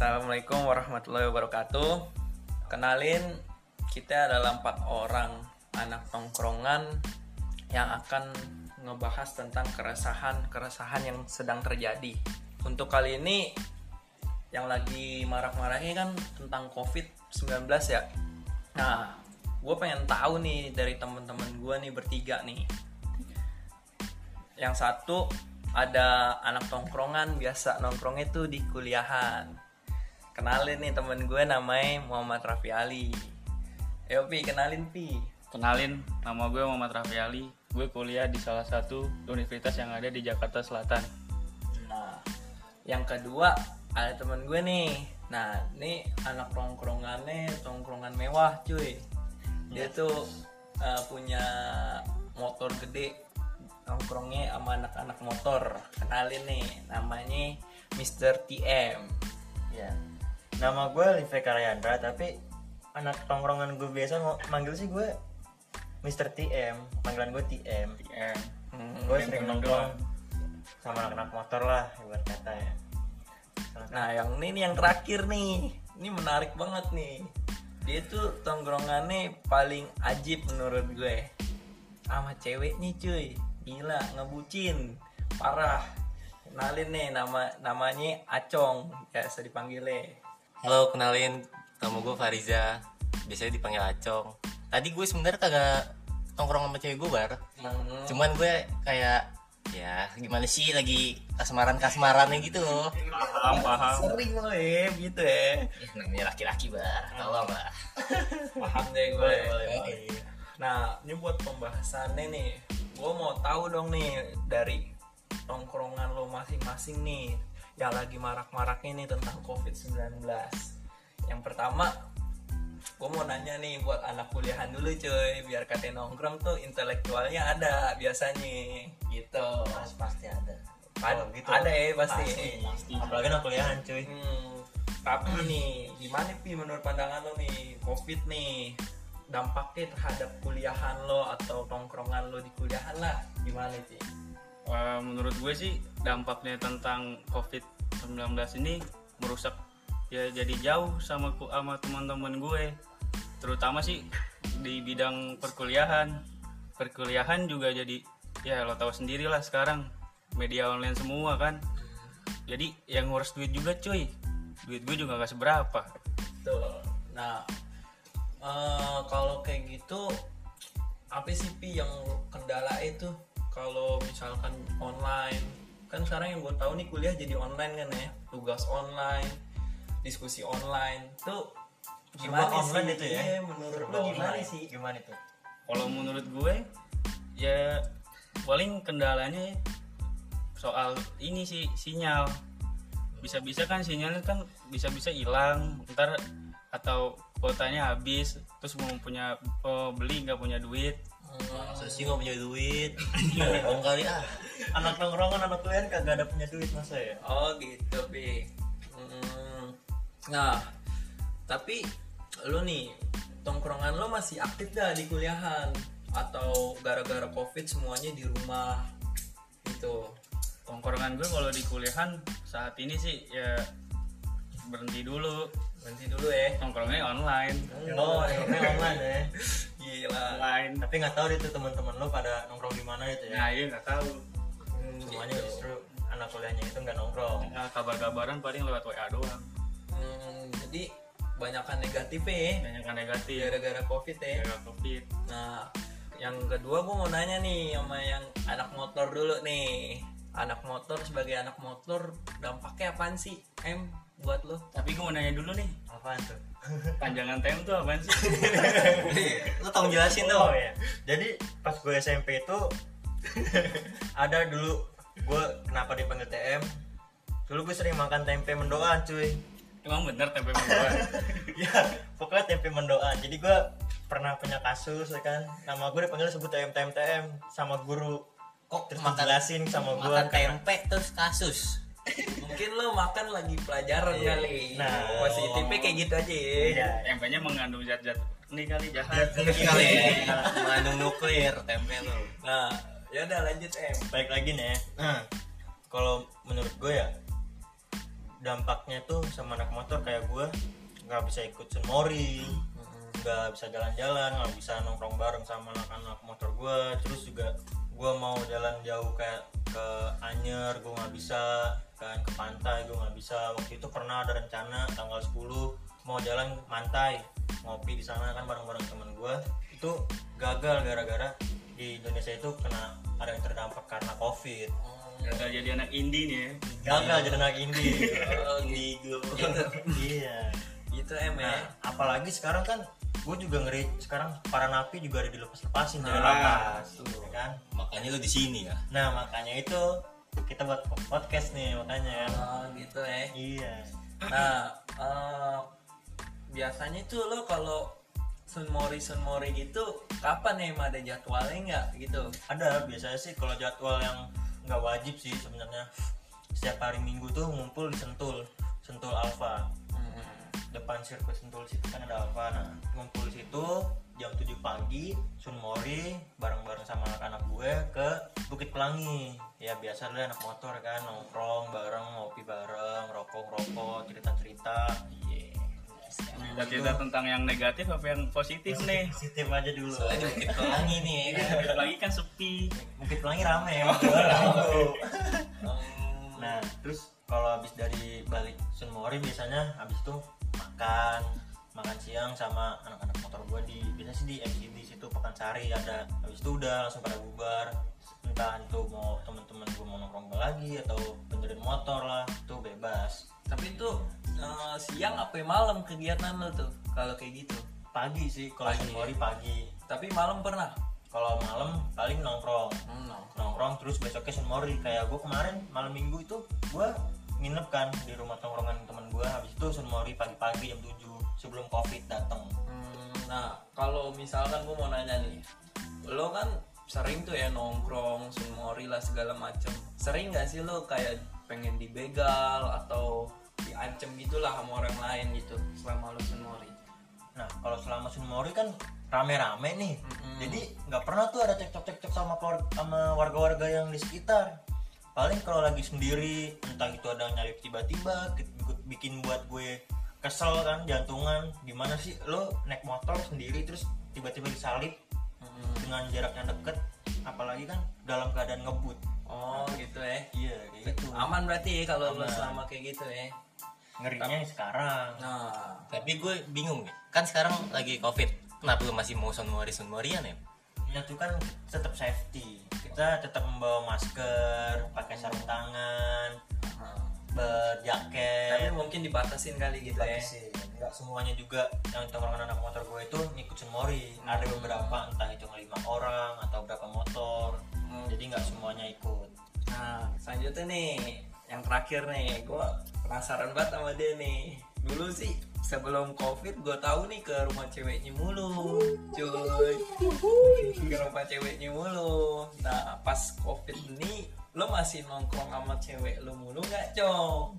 Assalamualaikum warahmatullahi wabarakatuh. Kenalin, kita adalah empat orang anak tongkrongan yang akan ngebahas tentang keresahan-keresahan yang sedang terjadi. Untuk kali ini, yang lagi marak-maraknya kan tentang COVID-19 ya. Nah, gue pengen tahu nih dari teman-teman gue nih bertiga nih. Yang satu ada anak tongkrongan biasa nongkrong itu di kuliahan kenalin nih temen gue namanya Muhammad Rafi Ali Ayo Pi, kenalin Pi Kenalin, nama gue Muhammad Rafi Ali. Gue kuliah di salah satu universitas yang ada di Jakarta Selatan. Nah, yang kedua ada temen gue nih Nah, ini anak tongkrongannya tongkrongan mewah cuy Dia tuh uh, punya motor gede Nongkrongnya sama anak-anak motor Kenalin nih, namanya Mr. TM Ya. Nama gue Live Karyandra tapi anak tongkrongan gue biasa mau manggil sih gue Mr. TM, panggilan gue TM. TM. Hmm, Gue sering nongkrong sama anak-anak motor lah ibarat kata ya. Nah yang ini nih yang terakhir nih. Ini menarik banget nih. Dia tuh tongkrongannya paling ajib menurut gue. Sama ceweknya cuy. Gila ngebucin. Parah. Kenalin nih nama namanya Acong. Biasa dipanggilnya Halo, kenalin nama gue Fariza. Biasanya dipanggil Acong. Tadi gue sebenarnya kagak nongkrong sama cewek gue bar. Hmm, Cuman gue kayak ya gimana sih lagi kasmaran kasmarannya gitu loh. Paham, paham. Sering lo ya gitu ya Ya, namanya laki-laki bar, tau lah. Paham deh gue Nah, ini buat pembahasannya nih. Gue mau tahu dong nih dari tongkrongan lo masing-masing nih yang lagi marak-maraknya nih tentang COVID-19. Yang pertama, gue mau nanya nih buat anak kuliahan dulu cuy, biar katanya nongkrong tuh intelektualnya ada biasanya gitu. Pasti pasti ada. Ad- Oh, gitu. Ada ya pasti. Pasti. Apalagi anak kuliahan cuy. Hmm, tapi nih, gimana pi menurut pandangan lo nih, COVID nih, dampaknya terhadap kuliahan lo atau tongkrongan lo di kuliahan lah, gimana sih? Wah, menurut gue sih dampaknya tentang COVID-19 ini merusak ya jadi jauh sama ku sama teman-teman gue. Terutama sih di bidang perkuliahan. Perkuliahan juga jadi ya lo tahu sendiri lah sekarang media online semua kan. Jadi yang ngurus duit juga cuy. Duit gue juga gak seberapa. Tuh. Nah, eh, kalau kayak gitu, apa sih pi yang kendala itu kalau misalkan online? Kan sekarang yang gue tahu nih kuliah jadi online kan ya, tugas online, diskusi online, tuh Serba gimana online sih? itu ya? Iya, menurut Serba lo gimana online. sih? Gimana itu? kalau menurut gue ya paling kendalanya soal ini sih sinyal bisa-bisa kan sinyalnya kan bisa-bisa hilang ntar atau kuotanya habis terus mau punya oh, beli nggak punya duit Masa sih gak punya duit? Bohong kali ah. Anak tongkrongan anak kuliahan kagak ada punya duit masa ya? Oh gitu, Pi. Hmm. Nah, tapi lu nih tongkrongan lo masih aktif dah di kuliahan atau gara-gara covid semuanya di rumah gitu. tongkrongan gue kalau di kuliahan saat ini sih ya berhenti dulu Nanti dulu ya. nongkrongnya online Oh, ini online ya. Gila. online Tapi nggak tahu itu teman-teman lo pada nongkrong di mana itu ya. nah iya nggak tahu Hmm, Semuanya gitu. justru anak kuliahnya itu nggak nongkrong. ya, kabar-kabaran paling lewat wa doang Hmm, jadi banyakkan negatif ya banyak yang negatif gara-gara covid ya. gara covid Nah, yang kedua gue mau nanya nih sama yang anak motor dulu nih. Anak motor sebagai anak motor dampaknya apaan sih? M buat lo? tapi gue mau nanya dulu nih Apaan tuh? panjangan tem tuh apaan sih Lu tolong jelasin Oh dong. ya. Jadi pas gue SMP itu ada dulu gue kenapa dipanggil TM? Dulu gue sering makan tempe mendoan cuy. emang bener tempe mendoan ya pokoknya tempe mendoan. Jadi gue pernah punya kasus ya kan. Nama gue dipanggil sebut TM TM TM sama guru. Kok Terus makan sama gue. makan tempe terus kasus? Mungkin lo makan lagi pelajaran Iya. kali. Nah. positifnya kayak gitu aja ya. Iya. tempenya mengandung zat-zat ini kali jahat Kali ya. Mengandung nuklir tempe lu. Nah, ya udah lanjut M. Baik lagi nih. ya. Nah, kalau menurut gue ya dampaknya tuh sama anak motor kayak gue nggak bisa ikut sunmori nggak bisa jalan-jalan nggak bisa nongkrong bareng sama anak-anak motor gue terus juga gue mau jalan jauh kayak ke Anyer gue nggak bisa kan ke pantai gue nggak bisa waktu itu pernah ada rencana tanggal 10 mau jalan pantai ngopi di sana kan bareng-bareng temen gue itu gagal gara-gara di Indonesia itu kena ada yang terdampak karena covid Gagal jadi anak indie nih ya. gagal jadi anak indie Oh, gitu. iya Gitu em ya. Nah, apalagi sekarang kan gue juga ngeri sekarang para napi juga ada dilepas-lepasin dari Nah, lapas ya kan? Makanya lu di sini ya? Nah makanya itu kita buat podcast nih makanya. Kan Oh, gitu ya. iya. Nah, eh, biasanya tuh lo kalau sunmori sunmori gitu kapan ya emang ada jadwalnya nggak gitu? ada biasanya sih kalau jadwal yang nggak wajib sih sebenarnya. Setiap hari minggu tuh ngumpul di Sentul Sentul Alfa depan sirkuit Sentul situ kan ada Alfa. Nah ngumpul situ jam 7 pagi Sunmori bareng-bareng sama anak-anak gue ke Bukit Pelangi. Ya biasa lah anak motor kan nongkrong bareng ngopi bareng rokok-rokok cerita-cerita. Iya. Cerita tentang yang negatif apa yang positif nih? positif aja dulu. Soalnya di Bukit Pelangi nih. Ya kan? Lagi kan sepi. Bukit Pelangi rame ya nah terus kalau habis dari balik Sunmori biasanya habis itu makan makan siang sama anak-anak motor gue di biasa sih di MCD situ Pekansari ada habis itu udah langsung pada bubar entah itu mau temen-temen gue mau nongkrong lagi atau benerin motor lah itu bebas Tapi itu eh, siang apa malam kegiatan lo tuh kalau kayak gitu? pagi sih kalau Pagi. Pagi Tapi malam pernah? kalau malam paling nongkrong Hmm, no. nongkrong terus besoknya sunmori kayak gue kemarin malam minggu itu gue nginep kan di rumah tongkrongan temen gue habis itu sunmori pagi-pagi jam 7 sebelum covid datang Hmm, nah, kalau misalkan gue mau nanya nih, lo kan sering tuh ya nongkrong, sunmori lah segala macem. Sering gak sih lo kayak pengen dibegal atau diancem gitulah sama orang lain gitu selama lo sunmori? nah kalau selama sunmori kan rame-rame nih Mm-mm. jadi nggak pernah tuh ada cekcok-cekcok sama keluarga, sama warga-warga yang di sekitar paling kalau lagi sendiri entah itu ada yang nyalip tiba-tiba ikut bikin buat gue kesel kan jantungan gimana sih? Lo naik motor sendiri terus tiba-tiba disalip Mm-mm. dengan jarak yang deket apalagi kan dalam keadaan ngebut. Oh gitu ya. iya kayak gitu. Aman berarti ya kalau lo selama kayak gitu ya. ngerinya sekarang. Nah, tapi gue bingung nih kan sekarang lagi covid kenapa lu masih mau sunmori sunmorian ya? Ya itu kan tetap safety kita tetap membawa masker pakai sarung tangan nah. berjaket tapi mungkin dibatasin kali gitu ya. Batasin. nggak semuanya juga yang tongkrongan anak motor gue itu ngikut sunmori ada beberapa entah itu lima orang atau berapa motor Hmm. jadi nggak semuanya ikut Nah, selanjutnya nih, yang terakhir nih, gue penasaran banget sama dia nih. Dulu sih sebelum covid gue tahu nih ke rumah ceweknya mulu, cuy. Ke rumah ceweknya mulu. Nah, pas covid ini, lo masih nongkrong sama cewek lo mulu nggak, cong?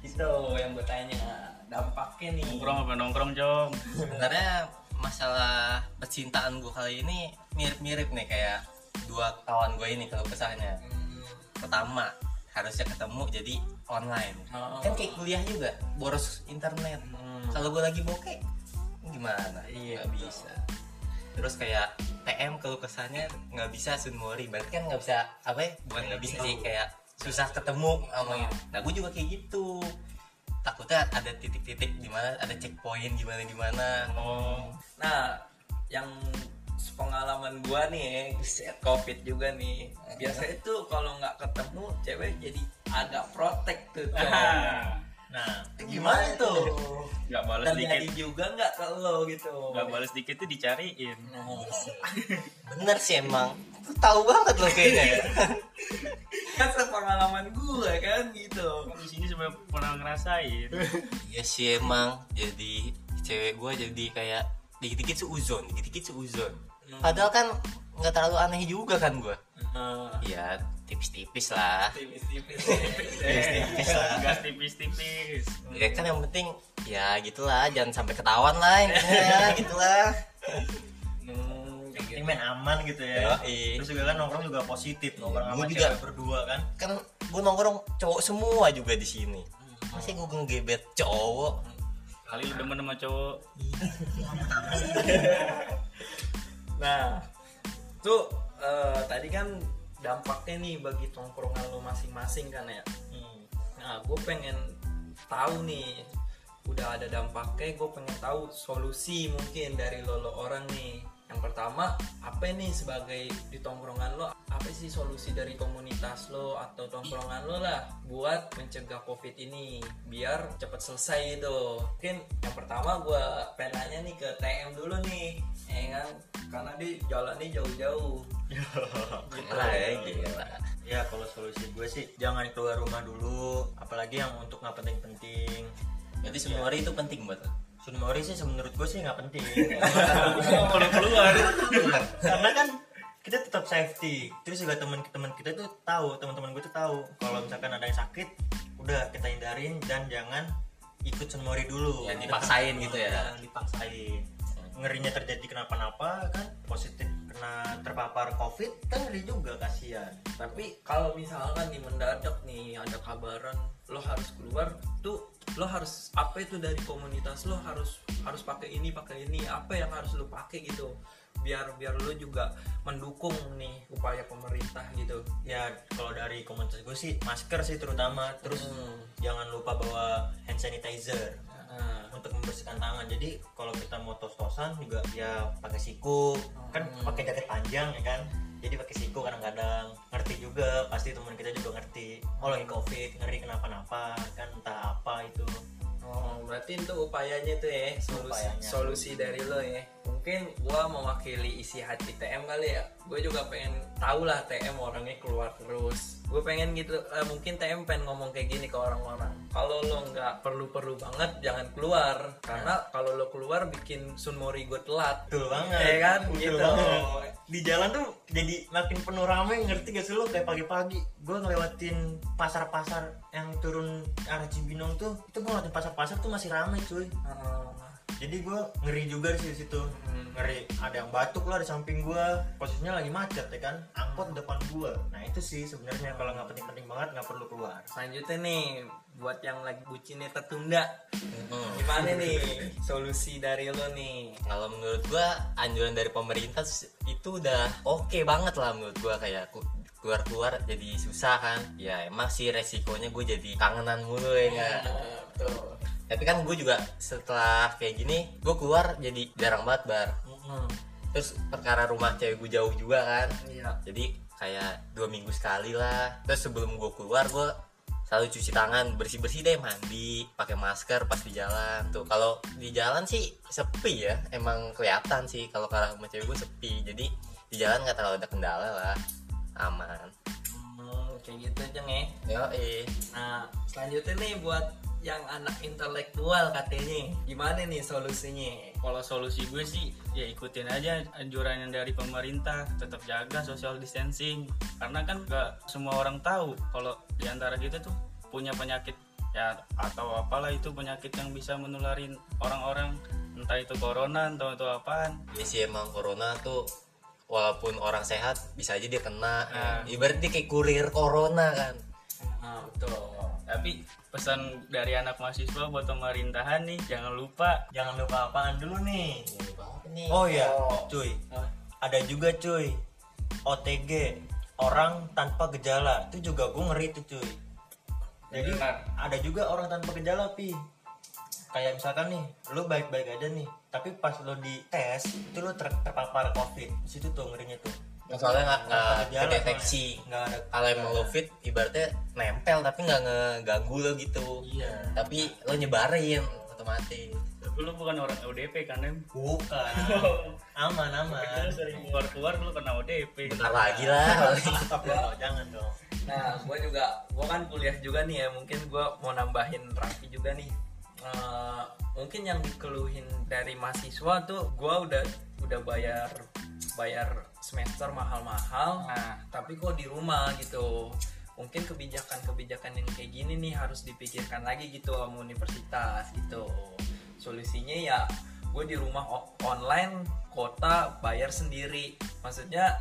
Itu yang gue tanya. Dampaknya nih. Nongkrong apa nongkrong, Jom? sebenarnya masalah percintaan gue kali ini mirip-mirip nih kayak dua kawan gue ini kalau kesahnya Hmm, pertama harusnya ketemu jadi online Oh. kan kayak kuliah juga boros internet Hmm. kalau gue lagi bokeh gimana Iya, nggak betul. bisa terus kayak TM kalau kesannya nggak bisa sunmori berarti kan nggak bisa apa ya bukan nggak bisa sih kayak susah ketemu sama gitu. nah gue juga kayak gitu takutnya ada titik-titik di mana ada checkpoint gimana gimana Oh. Nah, yang pengalaman gua nih, set covid juga nih. Biasanya tuh kalau nggak ketemu cewek jadi agak protek tuh. Nah itu gimana tuh Gak balas Terjadi dikit. juga nggak ke lo gitu. Gak balas dikit tuh dicariin. Nah, bener sih emang Lu tahu banget loh kayaknya ya kan pengalaman gua kan gitu. Di sini sampai pernah ngerasain. Iya sih emang jadi cewek gue jadi kayak dikit-dikit seuzon, dikit-dikit seuzon. Padahal kan nggak terlalu aneh juga kan gue. Nah, Ya tipis-tipis lah. tipis-tipis. Tipis lah. Gas tipis-tipis. Ya kan yang penting ya gitulah, jangan sampai ketahuan lah intinya ya gitulah. Hmm, kayak ini gitu. main aman gitu ya Yoi. terus juga kan nongkrong juga positif nongkrong Gua sama juga. cewek berdua kan Kan gue nongkrong cowok semua juga di sini. masih gue ngegebet cowok kali lu demen sama cowok Nah, tuh eh, tadi kan dampaknya nih bagi tongkrongan lo masing-masing kan ya. Hmm. Nah, gue pengen tahu nih, udah ada dampaknya, gue pengen tahu solusi mungkin dari lo, lo orang nih. Yang pertama, apa nih sebagai di tongkrongan lo, apa sih solusi dari komunitas lo atau tongkrongan lo lah buat mencegah covid ini biar cepat selesai gitu. Mungkin yang pertama gue pengen nanya nih ke TM dulu nih, ya kan? Karena dia jalannya jauh-jauh. Gitu. lah ya gila ya kalau solusi gue sih jangan keluar rumah dulu apalagi yang untuk nggak penting-penting berarti semua hari itu penting buat lo Sunmori sih menurut gue sih nggak penting. Kalau keluar. Karena kan kita tetap safety. Terus juga teman-teman kita tuh tahu teman-teman gue tuh tahu. Kalau misalkan ada yang sakit udah kita hindarin dan jangan ikut Sunmori dulu. Ya, dipaksain gitu ya. Jangan dipaksain. Ngerinya terjadi kenapa-napa kan positif kena terpapar covid kan ngeri juga kasihan. Tapi kalau misalkan nih mendadak nih ada kabaran lo harus keluar tuh lo harus apa itu dari komunitas lo harus harus pakai ini pakai ini apa yang harus lo pakai gitu biar biar lo juga mendukung nih upaya pemerintah gitu. ya kalau dari komunitas gue sih masker sih terutama terus Hmm. jangan lupa bawa hand sanitizer Nah, untuk membersihkan tangan jadi kalau kita mau tos-tosan juga ya pakai siku kan Hmm. pakai jaket panjang ya kan jadi pakai siku kadang-kadang ngerti juga pasti teman kita juga ngerti oh lagi covid ngeri kenapa-napa kan entah apa itu oh, berarti itu upayanya tuh ya solusi Upayanya. solusi dari lo ya. Mungkin gua mewakili isi hati TM kali ya. Gue juga pengen tahu lah TM orangnya keluar terus. Gue pengen gitu, eh, mungkin TM pengen ngomong kayak gini ke orang-orang. Kalau lo nggak perlu-perlu banget, jangan keluar. Karena kalau lo keluar bikin Sunmori gue telat. betul banget Iya kan? betul Gitu. banget. di jalan tuh jadi makin penuh rame ngerti gak sih lo kayak pagi-pagi gue ngelewatin pasar-pasar yang turun arah Cibinong tuh itu gue ngelewatin pasar-pasar tuh masih rame cuy Heeh. Jadi gue ngeri juga di situ. Ngeri. Ada yang batuk lah di samping gue posisinya lagi macet ya kan? Angkot depan gue nah itu sih sebenarnya kalau nggak penting-penting banget nggak perlu keluar. Selanjutnya nih, buat yang lagi bucinnya tertunda, Hmm. gimana nih solusi dari lo nih? kalau menurut gua anjuran dari pemerintah itu udah oke banget lah menurut gua. Kayak keluar-keluar jadi susah kan? Ya emang sih resikonya gue jadi kangenan mulu ya nggak? Nah, Betul. Tapi kan gue juga setelah kayak gini gue keluar jadi jarang banget bar. Hmm, terus perkara rumah cewek gue jauh juga kan. Iya. jadi kayak dua minggu sekali lah. Terus sebelum gue keluar gue selalu cuci tangan bersih bersih deh mandi pakai masker pas di jalan. Tuh kalau di jalan sih sepi ya. Emang kelihatan sih kalau ke arah rumah cewek gue sepi. Jadi di jalan nggak terlalu ada kendala lah. Aman. Hmm, kayak gitu aja nih. yo eh Nah, selanjutnya nih buat yang anak intelektual katanya, gimana nih solusinya? kalau solusi gue sih ya ikutin aja anjuran yang dari pemerintah. Tetap jaga social distancing. Karena kan gak semua orang tahu kalau di antara kita tuh punya penyakit ya atau apalah itu penyakit yang bisa menularin orang-orang. Entah itu corona atau itu apaan. Ini sih emang corona tuh walaupun orang sehat bisa aja dia kena. Nah. ibarat dia kayak kurir corona kan. Nah, betul. Tapi pesan dari anak mahasiswa buat pemerintahan nih jangan lupa. Jangan lupa apaan dulu nih? Apa nih? Oh ya Oh. cuy. Hah? ada juga cuy OTG orang tanpa gejala. Itu juga gue ngeri tuh cuy. Jadi Benar. ada juga orang tanpa gejala pi. Kayak misalkan nih lu baik-baik aja nih tapi pas lo di tes itu lo ter- terpapar covid. Di situ tuh ngerinya tuh soalnya nggak nggak ada kalau emang lo fit ibaratnya nempel tapi nggak ngeganggu lo gitu. Iya. Tapi lo nyebarin otomatis. Tapi lu bukan orang ODP kan em? Bukan. Aman aman. Kita sering keluar-keluar lu kena ODP bentar lagi lah. Jangan dong. Nah, gue juga, gue kan kuliah juga nih ya. Mungkin gue mau nambahin Raffi juga nih. Eh, mungkin yang dikeluhin dari mahasiswa tuh, gue udah udah bayar bayar semester mahal-mahal. Nah. tapi kok di rumah gitu. Mungkin kebijakan-kebijakan yang kayak gini nih harus dipikirkan lagi gitu sama universitas gitu. Solusinya ya gue di rumah online, kota bayar sendiri. Maksudnya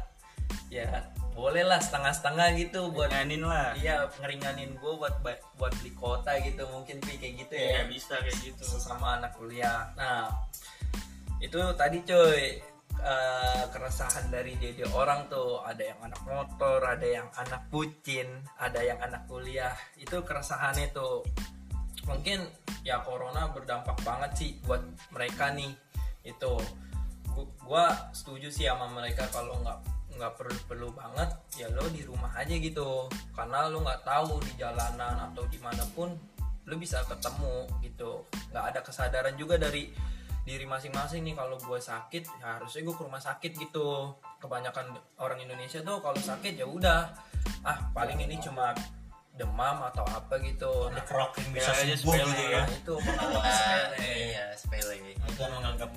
ya boleh lah setengah-setengah gitu buat Nyanin lah iya ngeringanin gue buat buat beli kota gitu mungkin Pi, kayak gitu ya ya bisa kayak gitu sesama anak kuliah nah itu tadi cuy eh, keresahan dari dede orang tuh. Ada yang anak motor ada yang anak bucin ada yang anak kuliah. Itu keresahannya tuh. Mungkin ya corona berdampak banget sih buat mereka nih. Itu. Gu- gua setuju sih sama mereka kalau nggak nggak perlu perlu banget ya lo di rumah aja gitu. Karena lo nggak tahu di jalanan atau di mana pun lo bisa ketemu gitu. Nggak ada kesadaran juga dari diri masing-masing nih kalau gue sakit ya harusnya gue ke rumah sakit gitu. Kebanyakan orang Indonesia tuh kalau sakit ya udah. Ah paling ini cuma demam atau apa gitu. Nah, Ada yang bisa Ya, aja sembuh sepele gitu ya. ya itu sepele. Iya sepele. Itu menganggap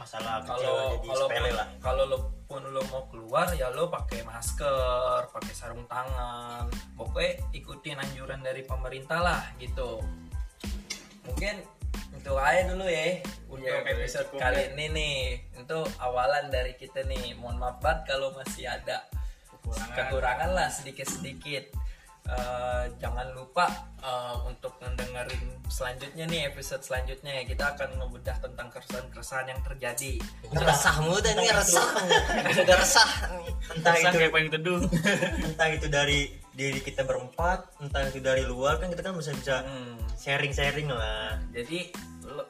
masalah kalau kalau sepele lah. kalau lo pun lo mau keluar ya lo pakai masker pakai sarung tangan. Pokoknya ikutin anjuran dari pemerintah lah gitu. Mungkin itu aja dulu ya untuk Iya, episode cukup kali ya. ini nih. Itu awalan dari kita nih. Mohon maaf banget kalau masih ada Kekurangan. kekurangan lah sedikit sedikit jangan lupa eh, untuk mendengarin selanjutnya nih episode selanjutnya. Kita akan ngebedah tentang keresahan-keresahan yang terjadi. Resah mulu dan ini resah. Udah resah. Entah Resah itu. kayak pengen teduh. Entah itu dari diri kita berempat entah itu dari luar kan kita kan bisa bisa Hmm. sharing sharing lah Jadi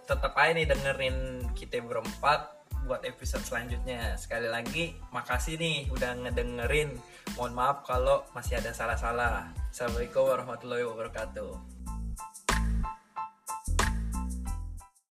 tetap aja nih dengerin kita berempat buat episode selanjutnya. Sekali lagi makasih nih udah ngedengerin. Mohon maaf kalau masih ada salah-salah. Assalamualaikum warahmatullahi wabarakatuh.